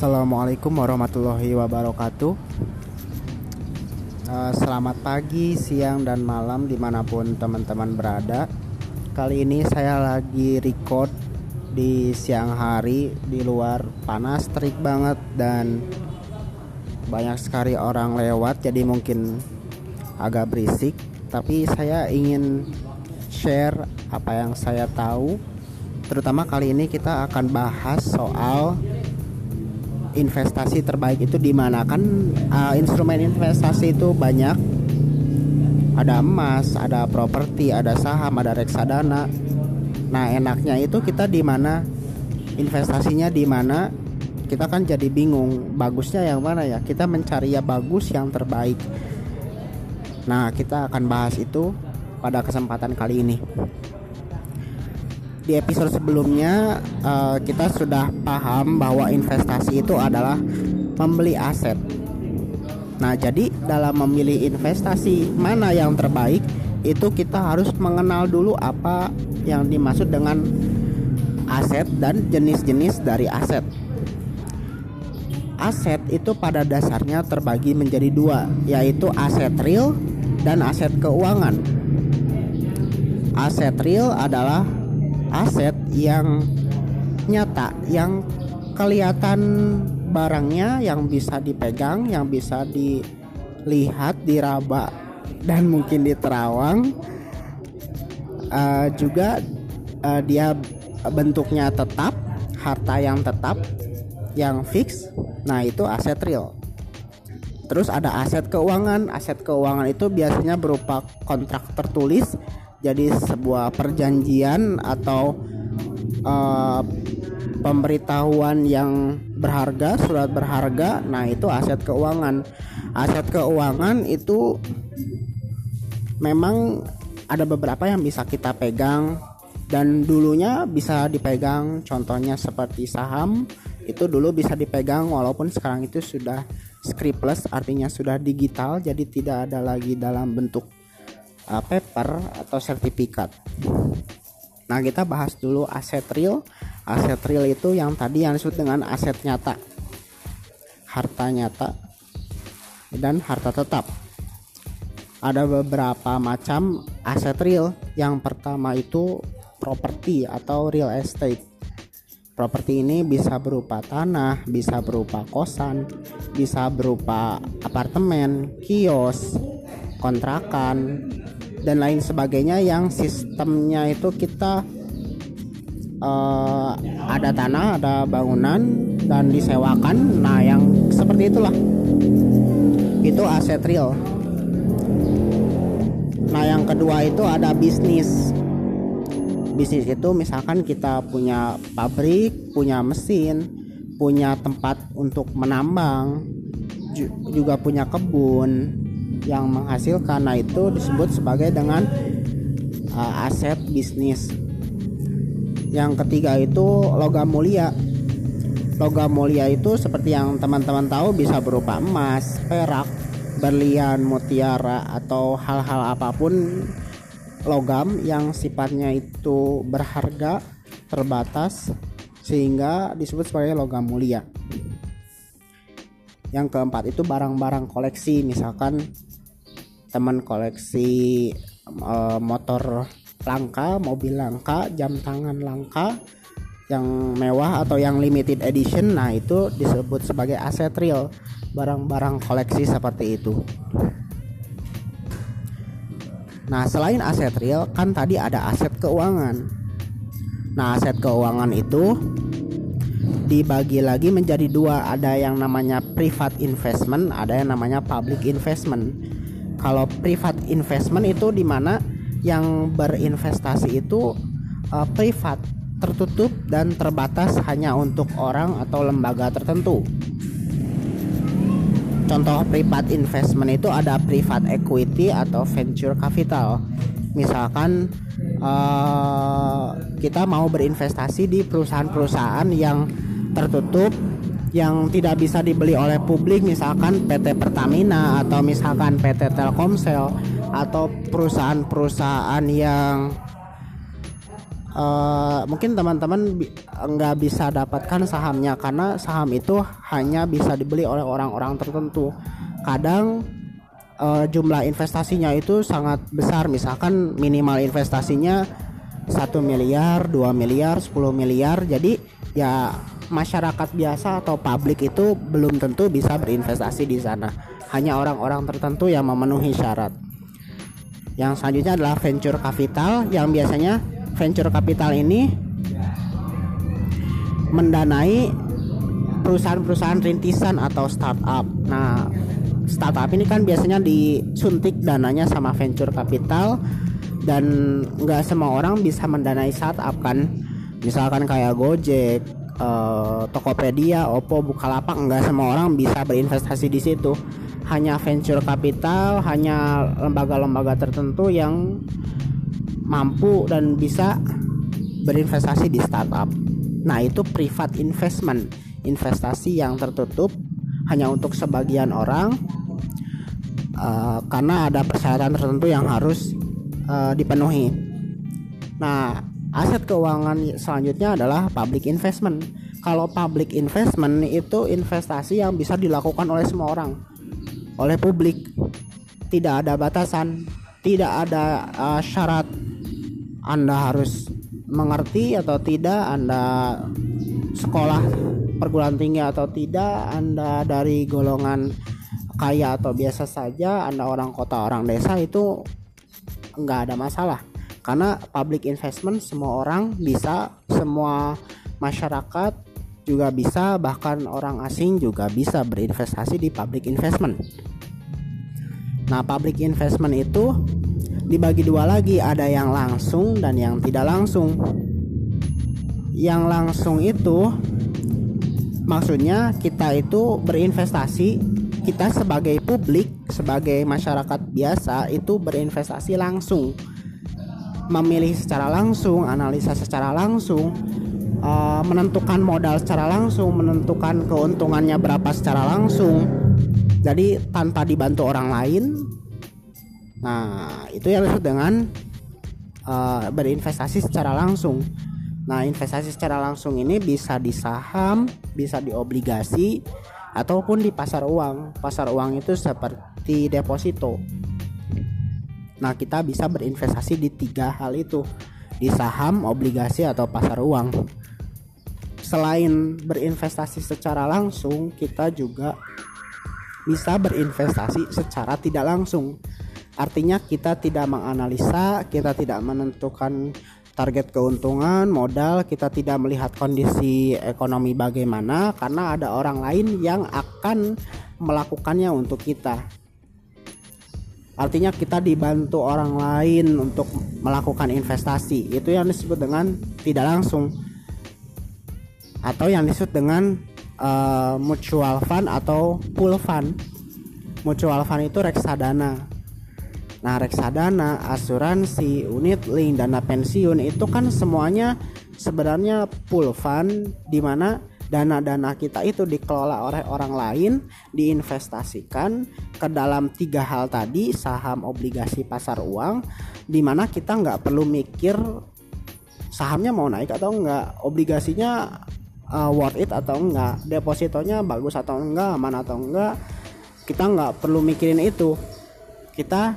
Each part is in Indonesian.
Assalamualaikum warahmatullahi wabarakatuh. Uh, Selamat pagi, siang, dan malam di mana pun teman-teman berada. Kali ini saya lagi record di siang hari Di luar panas, terik banget Dan banyak sekali orang lewat Jadi mungkin agak berisik. Tapi saya ingin share apa yang saya tahu. Terutama kali ini kita akan bahas soal investasi terbaik itu di mana? Kan uh, instrumen investasi itu banyak. Ada emas, ada properti, ada saham, ada reksadana. Nah, enaknya itu kita di mana? Investasinya di mana? Kita kan jadi bingung bagusnya yang mana ya? Kita mencari ya bagus yang terbaik. Nah kita akan bahas itu pada kesempatan kali ini di episode sebelumnya uh, kita sudah paham bahwa investasi itu adalah membeli aset. Nah, jadi dalam memilih investasi mana yang terbaik itu kita harus mengenal dulu apa yang dimaksud dengan aset dan jenis-jenis dari aset. Aset itu pada dasarnya terbagi menjadi dua, yaitu aset real dan aset keuangan. Aset real adalah aset yang nyata yang kelihatan barangnya yang bisa dipegang yang bisa dilihat diraba dan mungkin diterawang. Uh, juga uh, dia bentuknya tetap harta yang tetap yang fix. Nah itu aset real. Terus ada aset keuangan. Aset keuangan itu biasanya berupa kontrak tertulis jadi sebuah perjanjian atau uh, pemberitahuan yang berharga surat berharga. Nah itu aset keuangan. Aset keuangan itu memang ada beberapa yang bisa kita pegang dan dulunya bisa dipegang. Contohnya seperti saham itu dulu bisa dipegang walaupun sekarang itu sudah scriptless artinya sudah digital jadi tidak ada lagi dalam bentuk uh, paper atau sertifikat. Nah, kita bahas dulu aset real. Aset real itu yang tadi yang disebut dengan aset nyata. Harta nyata dan harta tetap. Ada beberapa macam aset real. Yang pertama itu properti atau real estate. Properti ini bisa berupa tanah, bisa berupa kosan, bisa berupa apartemen, kios, kontrakan, dan lain sebagainya yang sistemnya itu kita uh, ada tanah, ada bangunan dan disewakan. Nah, yang seperti itulah. Itu aset real. Nah, yang kedua itu ada bisnis. Bisnis itu misalkan kita punya pabrik, punya mesin, punya tempat untuk menambang, juga punya kebun, yang menghasilkan. Nah itu disebut sebagai dengan uh, aset bisnis. Yang ketiga itu logam mulia. Logam mulia itu seperti yang teman-teman tahu bisa berupa emas perak berlian mutiara atau hal-hal apa pun logam yang sifatnya itu berharga terbatas sehingga disebut sebagai logam mulia yang keempat itu barang-barang koleksi misalkan teman koleksi uh, motor langka, mobil langka, jam tangan langka yang mewah atau yang limited edition. Nah, itu disebut sebagai aset real, barang-barang koleksi seperti itu. Nah, selain aset real, kan tadi ada aset keuangan. Nah, aset keuangan itu dibagi lagi menjadi dua, ada yang namanya private investment, ada yang namanya public investment. Kalau private investment itu di mana yang berinvestasi itu uh, privat tertutup dan terbatas hanya untuk orang atau lembaga tertentu. Contoh private investment itu ada private equity atau venture capital. Misalkan uh, kita mau berinvestasi di perusahaan-perusahaan yang tertutup yang tidak bisa dibeli oleh publik misalkan PT Pertamina atau misalkan PT Telkomsel atau perusahaan-perusahaan yang uh, mungkin teman-teman nggak bisa dapatkan sahamnya karena saham itu hanya bisa dibeli oleh orang-orang tertentu. Kadang uh, jumlah investasinya itu sangat besar, misalkan minimal investasinya satu miliar, 2 miliar, 10 miliar. Jadi ya masyarakat biasa atau publik itu belum tentu bisa berinvestasi di sana. Hanya orang-orang tertentu yang memenuhi syarat. Yang selanjutnya adalah venture capital yang biasanya venture capital ini mendanai perusahaan-perusahaan rintisan atau startup. Nah, startup ini kan biasanya disuntik dananya sama venture capital dan nggak semua orang bisa mendanai startup kan. Misalkan kayak Gojek, uh, Tokopedia, Oppo, Bukalapak nggak semua orang bisa berinvestasi di situ. Hanya venture capital, hanya lembaga-lembaga tertentu yang mampu dan bisa berinvestasi di startup. Nah, itu private investment, investasi yang tertutup hanya untuk sebagian orang uh, karena ada persyaratan tertentu yang harus uh, dipenuhi. Nah, aset keuangan selanjutnya adalah public investment. Kalau public investment itu investasi yang bisa dilakukan oleh semua orang, oleh publik, tidak ada batasan, tidak ada uh, syarat anda harus mengerti atau tidak, Anda sekolah perguruan tinggi atau tidak, Anda dari golongan kaya atau biasa saja, Anda orang kota, orang desa itu nggak ada masalah. Karena public investment semua orang bisa, semua masyarakat juga bisa, bahkan orang asing juga bisa berinvestasi di public investment. Nah, public investment itu dibagi dua lagi ada yang langsung dan yang tidak langsung yang langsung itu maksudnya kita itu berinvestasi kita sebagai publik sebagai masyarakat biasa itu berinvestasi langsung memilih secara langsung analisa secara langsung uh, menentukan modal secara langsung menentukan keuntungannya berapa secara langsung jadi tanpa dibantu orang lain Nah, itu yang disebut dengan uh, berinvestasi secara langsung. Nah, investasi secara langsung ini bisa di saham, bisa di obligasi, ataupun di pasar uang. Pasar uang itu seperti deposito. Nah, kita bisa berinvestasi di tiga hal itu, di saham, obligasi, atau pasar uang. Selain berinvestasi secara langsung, kita juga bisa berinvestasi secara tidak langsung Artinya kita tidak menganalisa, kita tidak menentukan target keuntungan, modal, kita tidak melihat kondisi ekonomi bagaimana karena ada orang lain yang akan melakukannya untuk kita. Artinya kita dibantu orang lain untuk melakukan investasi. Itu yang disebut dengan tidak langsung. Atau yang disebut dengan uh, mutual fund atau pool fund. Mutual fund itu reksadana Nah, reksadana, asuransi, unit link, dana pensiun itu kan semuanya sebenarnya pool fund di mana dana-dana kita itu dikelola oleh orang lain, diinvestasikan ke dalam tiga hal tadi, saham, obligasi, pasar uang, di mana kita nggak perlu mikir sahamnya mau naik atau enggak, obligasinya uh, worth it atau enggak, depositonya bagus atau enggak, aman atau enggak, kita nggak perlu mikirin itu. Kita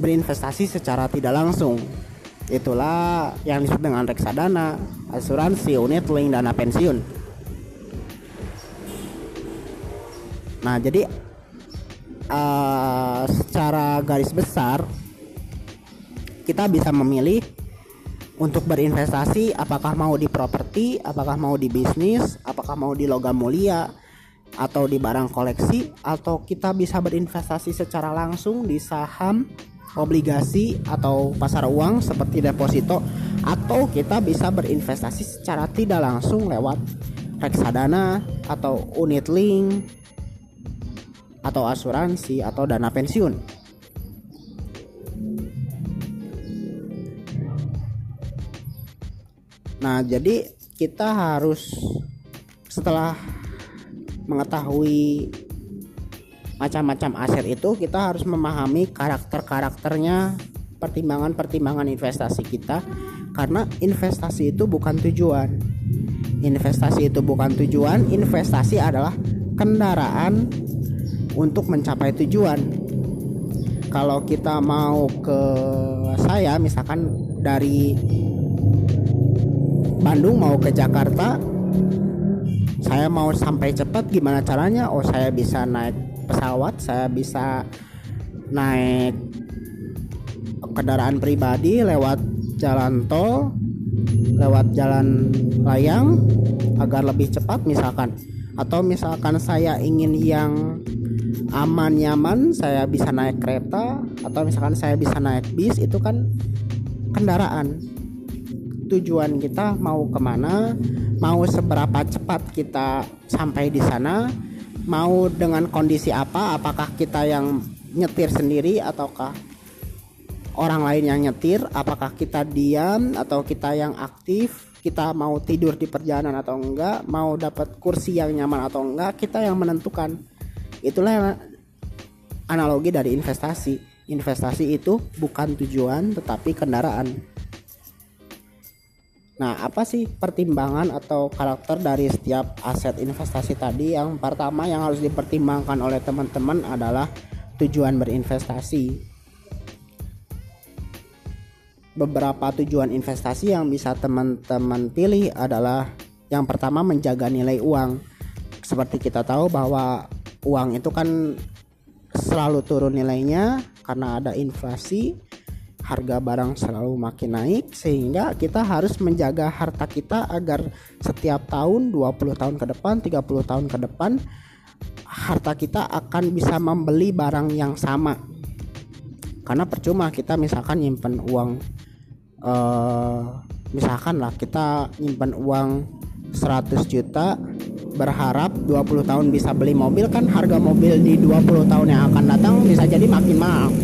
berinvestasi secara tidak langsung. Itulah yang disebut dengan reksadana, asuransi, unit link, dana pensiun. Nah, jadi uh, secara garis besar kita bisa memilih untuk berinvestasi apakah mau di properti, apakah mau di bisnis, apakah mau di logam mulia atau di barang koleksi atau kita bisa berinvestasi secara langsung di saham, obligasi atau pasar uang seperti deposito atau kita bisa berinvestasi secara tidak langsung lewat reksadana atau unit link atau asuransi atau dana pensiun. Nah, jadi kita harus setelah mengetahui macam-macam aset itu kita harus memahami karakter-karakternya pertimbangan-pertimbangan investasi kita. Karena investasi itu bukan tujuan. Investasi itu bukan tujuan investasi adalah kendaraan untuk mencapai tujuan. Kalau kita mau ke saya misalkan dari Bandung mau ke Jakarta saya mau sampai cepat gimana caranya? Oh saya bisa naik pesawat saya bisa naik kendaraan pribadi lewat jalan tol lewat jalan layang agar lebih cepat misalkan. Atau misalkan saya ingin yang aman nyaman saya bisa naik kereta atau misalkan saya bisa naik bis itu kan kendaraan. Tujuan kita mau ke mana mau seberapa cepat kita sampai di sana mau dengan kondisi apa? Apakah kita yang nyetir sendiri ataukah orang lain yang nyetir? Apakah kita diam atau kita yang aktif? Kita mau tidur di perjalanan atau enggak? Mau dapat kursi yang nyaman atau enggak? Kita yang menentukan. Itulah analogi dari investasi. Investasi itu bukan tujuan tetapi kendaraan nah apa sih pertimbangan atau karakter dari setiap aset investasi tadi? Yang pertama yang harus dipertimbangkan oleh teman-teman adalah tujuan berinvestasi. Beberapa tujuan investasi yang bisa teman-teman pilih adalah yang pertama menjaga nilai uang. Seperti kita tahu bahwa uang itu kan selalu turun nilainya karena ada inflasi, harga barang selalu makin naik sehingga kita harus menjaga harta kita agar setiap tahun 20 tahun ke depan, 30 tahun ke depan harta kita akan bisa membeli barang yang sama. Karena percuma kita misalkan nyimpen uang uh, misalkan lah kita nyimpen uang 100 juta berharap 20 tahun bisa beli mobil kan harga mobil di 20 tahun yang akan datang bisa jadi makin mahal.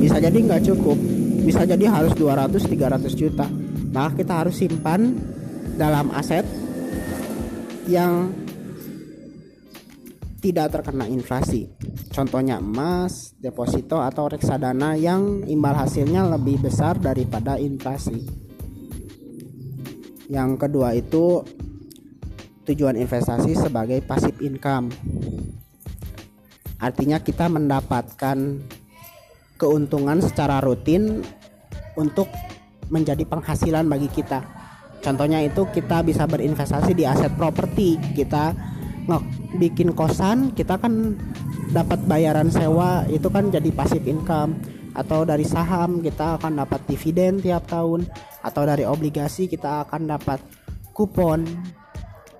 Bisa jadi nggak cukup bisa jadi harus 200 300 juta maka kita harus simpan dalam aset yang tidak terkena inflasi. Contohnya emas, deposito atau reksadana yang imbal hasilnya lebih besar daripada inflasi. Yang kedua itu tujuan investasi sebagai passive income. Artinya kita mendapatkan keuntungan secara rutin untuk menjadi penghasilan bagi kita. Contohnya itu kita bisa berinvestasi di aset properti. Kita bikin kosan kita kan dapat bayaran sewa itu kan jadi pasif income atau dari saham kita akan dapat dividen tiap tahun atau dari obligasi kita akan dapat kupon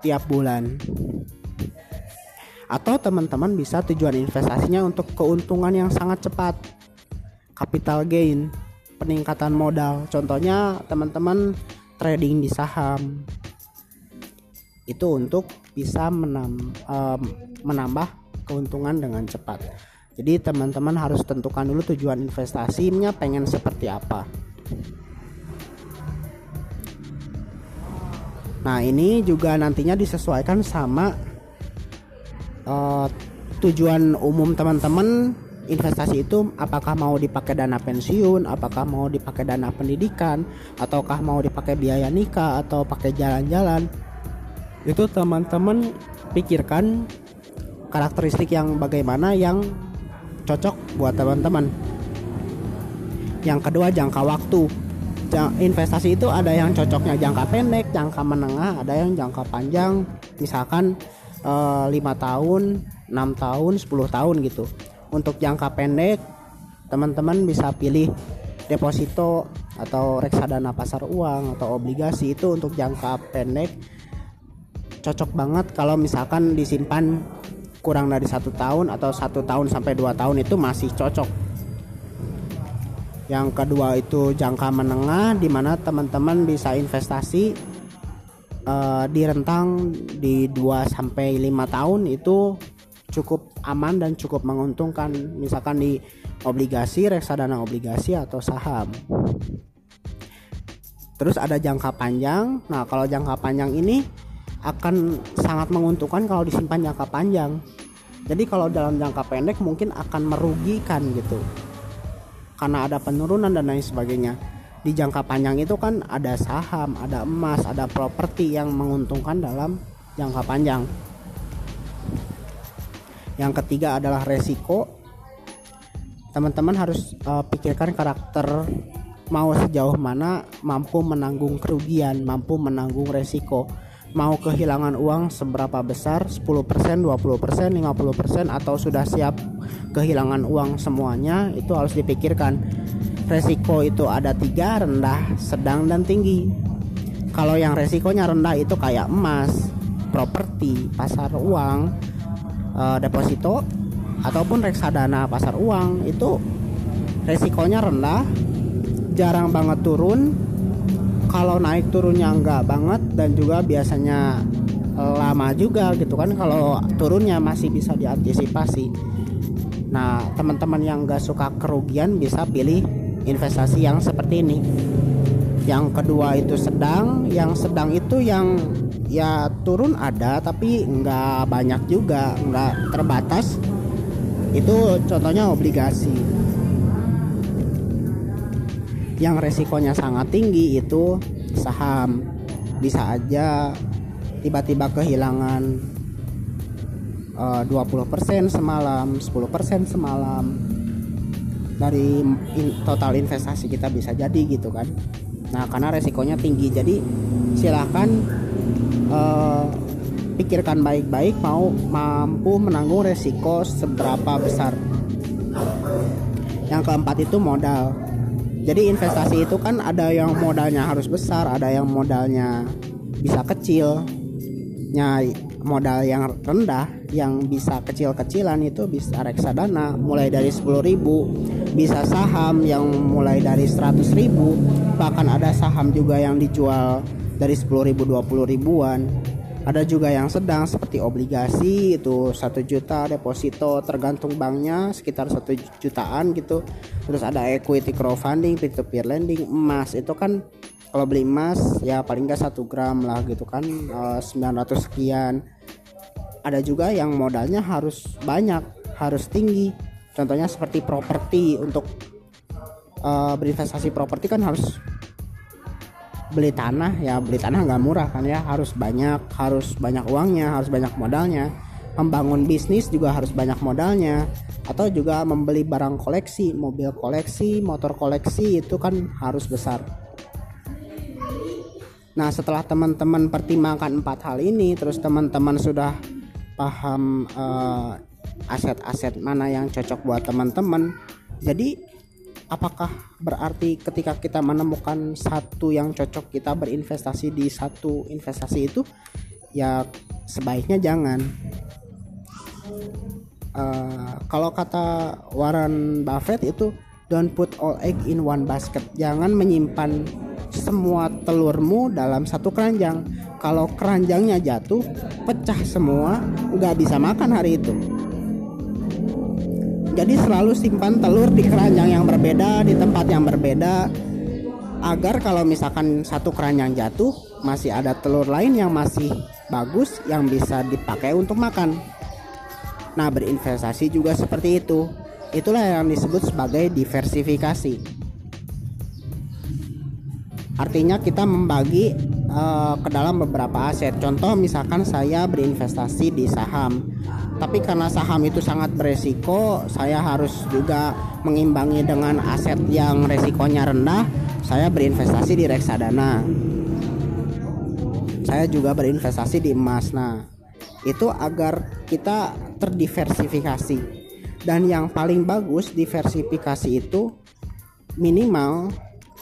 tiap bulan atau teman-teman bisa tujuan investasinya untuk keuntungan yang sangat cepat capital gain peningkatan modal contohnya teman-teman trading di saham itu untuk bisa menam, um, menambah keuntungan dengan cepat. Jadi teman-teman harus tentukan dulu tujuan investasinya pengen seperti apa. Nah ini juga nantinya disesuaikan sama uh, tujuan umum teman-teman investasi itu apakah mau dipakai dana pensiun, apakah mau dipakai dana pendidikan, ataukah mau dipakai biaya nikah atau pakai jalan-jalan? Itu teman-teman pikirkan karakteristik yang bagaimana yang cocok buat teman-teman. Yang kedua jangka waktu. Investasi itu ada yang cocoknya jangka pendek jangka menengah ada yang jangka panjang. Misalkan eh, lima tahun 6 tahun 10 tahun gitu untuk jangka pendek teman-teman bisa pilih deposito atau reksadana pasar uang atau obligasi. Itu untuk jangka pendek cocok banget kalau misalkan disimpan kurang dari satu tahun atau satu tahun sampai dua tahun itu masih cocok. Yang kedua itu jangka menengah di mana teman-teman bisa investasi uh, di rentang di 2 sampai 5 tahun itu cukup aman dan cukup menguntungkan misalkan di obligasi, reksadana obligasi atau saham. Terus ada jangka panjang. Nah, kalau jangka panjang ini akan sangat menguntungkan kalau disimpan jangka panjang jadi kalau dalam jangka pendek mungkin akan merugikan gitu karena ada penurunan dan lain sebagainya di jangka panjang itu kan ada saham, ada emas, ada properti yang menguntungkan dalam jangka panjang. Yang ketiga adalah resiko. Teman-teman harus uh, pikirkan karakter mau sejauh mana mampu menanggung kerugian, mampu menanggung resiko. Mau kehilangan uang seberapa besar, 10%, 20%, 50% atau sudah siap kehilangan uang semuanya, itu harus dipikirkan resiko itu ada tiga rendah sedang dan tinggi kalau yang resikonya rendah itu kayak emas properti pasar uang e, deposito ataupun reksadana pasar uang itu resikonya rendah jarang banget turun. Kalau naik turunnya enggak banget dan juga biasanya lama juga gitu kan kalau turunnya masih bisa diantisipasi. Nah teman-teman yang enggak suka kerugian bisa pilih investasi yang seperti ini. Yang kedua itu sedang yang sedang itu yang ya turun ada tapi nggak banyak juga nggak terbatas. Itu contohnya obligasi. Yang resikonya sangat tinggi itu saham. Bisa aja tiba-tiba kehilangan uh, eh, 20% semalam 10% semalam. Dari total investasi kita bisa jadi gitu kan. Nah karena resikonya tinggi jadi silahkan uh, pikirkan baik-baik mau mampu menanggung resiko seberapa besar. Yang keempat itu modal. Jadi investasi itu kan ada yang modalnya harus besar ada yang modalnya bisa kecil. Nyai modal yang rendah yang bisa kecil-kecilan itu bisa reksadana mulai dari 10.000 bisa saham yang mulai dari 100.000 bahkan ada saham juga yang dijual dari 10.000 20 ribuan. Ada juga yang sedang seperti obligasi itu satu juta deposito tergantung banknya sekitar satu jutaan gitu. Terus ada equity crowdfunding peer to peer lending emas. Itu kan kalau beli emas ya paling nggak satu gram lah gitu kan uh, eh, 900 sekian. Ada juga yang modalnya harus banyak harus tinggi. Contohnya seperti properti untuk uh, berinvestasi properti kan harus beli tanah ya beli tanah nggak murah kan ya. Harus banyak harus banyak uangnya harus banyak modalnya. Membangun bisnis juga harus banyak modalnya. Atau juga membeli barang koleksi mobil koleksi motor koleksi itu kan harus besar. Nah, setelah teman-teman pertimbangkan empat hal ini, terus teman-teman sudah paham aset eh, aset-aset mana yang cocok buat teman-teman. Jadi, apakah berarti ketika kita menemukan satu yang cocok kita berinvestasi di satu investasi itu, ya sebaiknya jangan. Uh, kalau kata Warren Buffett itu don't put all egg in one basket. Jangan menyimpan semua telurmu dalam satu keranjang. Kalau keranjangnya jatuh, pecah semua, nggak bisa makan hari itu. Jadi selalu simpan telur di keranjang yang berbeda, di tempat yang berbeda, agar kalau misalkan satu keranjang jatuh, masih ada telur lain yang masih bagus yang bisa dipakai untuk makan. Nah, berinvestasi juga seperti itu. Itulah yang disebut sebagai diversifikasi. Artinya kita membagi uh, ke dalam beberapa aset. Contoh misalkan saya berinvestasi di saham. Tapi karena saham itu sangat beresiko, saya harus juga mengimbangi dengan aset yang resikonya rendah. Saya berinvestasi di reksadana. Saya juga berinvestasi di emas. Nah, itu agar kita terdiversifikasi. Dan yang paling bagus diversifikasi itu minimal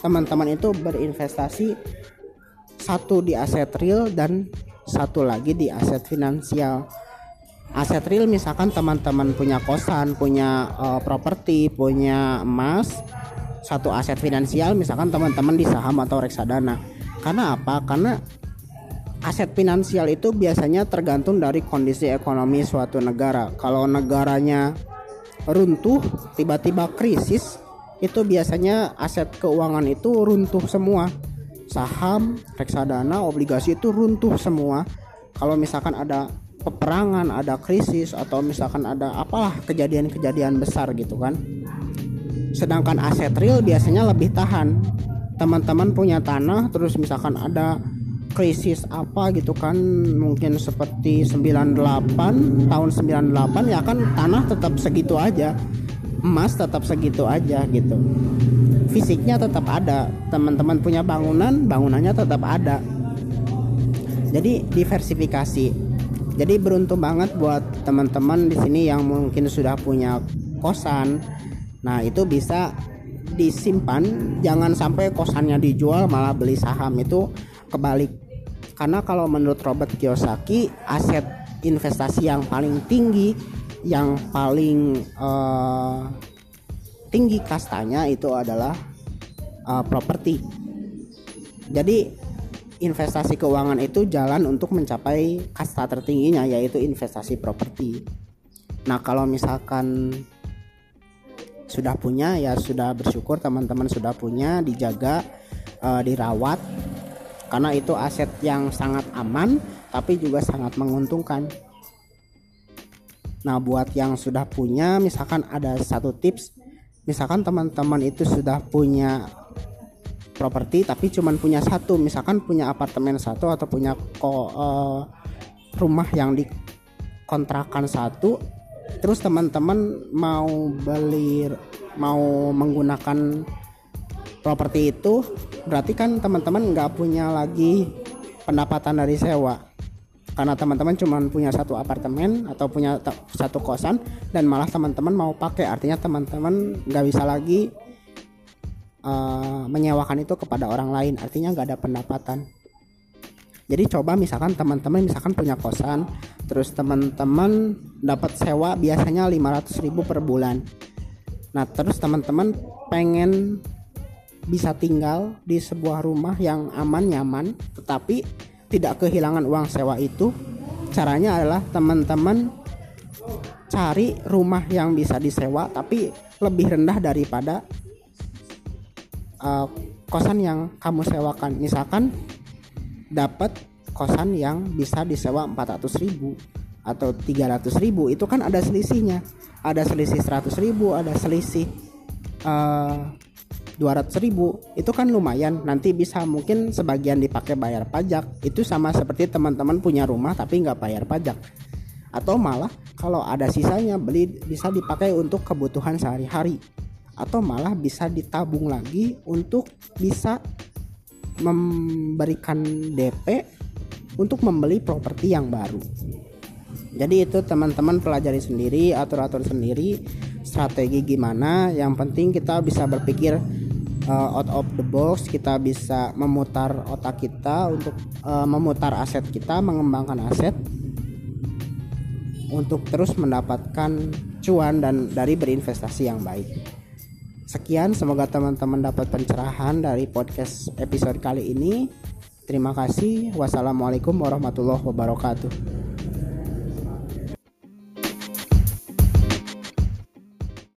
teman-teman itu berinvestasi satu di aset real dan satu lagi di aset finansial. Aset real misalkan teman-teman punya kosan, punya uh, properti, punya emas, satu aset finansial misalkan teman-teman di saham atau reksadana. Karena apa? Karena aset finansial itu biasanya tergantung dari kondisi ekonomi suatu negara. Kalau negaranya runtuh, tiba-tiba krisis, itu biasanya aset keuangan itu runtuh semua saham reksadana obligasi itu runtuh semua kalau misalkan ada peperangan ada krisis atau misalkan ada apalah kejadian-kejadian besar gitu kan. Sedangkan aset real biasanya lebih tahan. Teman-teman punya tanah terus misalkan ada krisis apa gitu kan mungkin seperti 98 tahun 98 ya kan tanah tetap segitu aja. Emas tetap segitu aja gitu. Fisiknya tetap ada. Teman-teman punya bangunan bangunannya tetap ada. Jadi diversifikasi jadi beruntung banget buat teman-teman di sini yang mungkin sudah punya kosan. Nah itu bisa disimpan jangan sampai kosannya dijual malah beli saham. Itu kebalik. Karena kalau menurut Robert Kiyosaki aset investasi yang paling tinggi yang paling uh, tinggi kastanya itu adalah uh, properti. Jadi investasi keuangan itu jalan untuk mencapai kasta tertingginya yaitu investasi properti. Nah kalau misalkan sudah punya ya sudah bersyukur teman-teman sudah punya dijaga uh, dirawat karena itu aset yang sangat aman tapi juga sangat menguntungkan. Nah buat yang sudah punya misalkan ada satu tips misalkan teman-teman itu sudah punya properti tapi cuman punya satu. Misalkan punya apartemen satu atau punya ko, uh, rumah yang dikontrakan satu terus teman-teman mau beli mau menggunakan properti itu berarti kan teman-teman nggak punya lagi pendapatan dari sewa. Karena teman-teman cuma punya satu apartemen atau punya satu kosan dan malah teman-teman mau pakai. Artinya teman-teman nggak bisa lagi uh, menyewakan itu kepada orang lain. Artinya nggak ada pendapatan. Jadi coba misalkan teman-teman misalkan punya kosan terus teman-teman dapat sewa biasanya 500.000 per bulan. Nah terus teman-teman pengen bisa tinggal di sebuah rumah yang aman nyaman tetapi tidak kehilangan uang sewa itu caranya adalah teman-teman cari rumah yang bisa disewa tapi lebih rendah daripada uh, kosan yang kamu sewakan. Misalkan dapat kosan yang bisa disewa 400 ribu atau 300 ribu. Itu kan ada selisihnya. Ada selisih 100 ribu ada selisih uh, eh, 200 ribu. Itu kan lumayan. Nanti bisa mungkin sebagian dipakai bayar pajak. Itu sama seperti teman-teman punya rumah tapi nggak bayar pajak. Atau malah kalau ada sisanya beli bisa dipakai untuk kebutuhan sehari-hari atau malah bisa ditabung lagi untuk bisa memberikan DP untuk membeli properti yang baru. Jadi itu teman-teman pelajari sendiri, atur-atur sendiri strategi gimana. Yang penting kita bisa berpikir uh, out of the box, kita bisa memutar otak kita untuk uh, memutar aset kita, mengembangkan aset untuk terus mendapatkan cuan dan dari berinvestasi yang baik. Sekian, semoga teman-teman dapat pencerahan dari podcast episode kali ini. Terima kasih. Wassalamualaikum warahmatullahi wabarakatuh.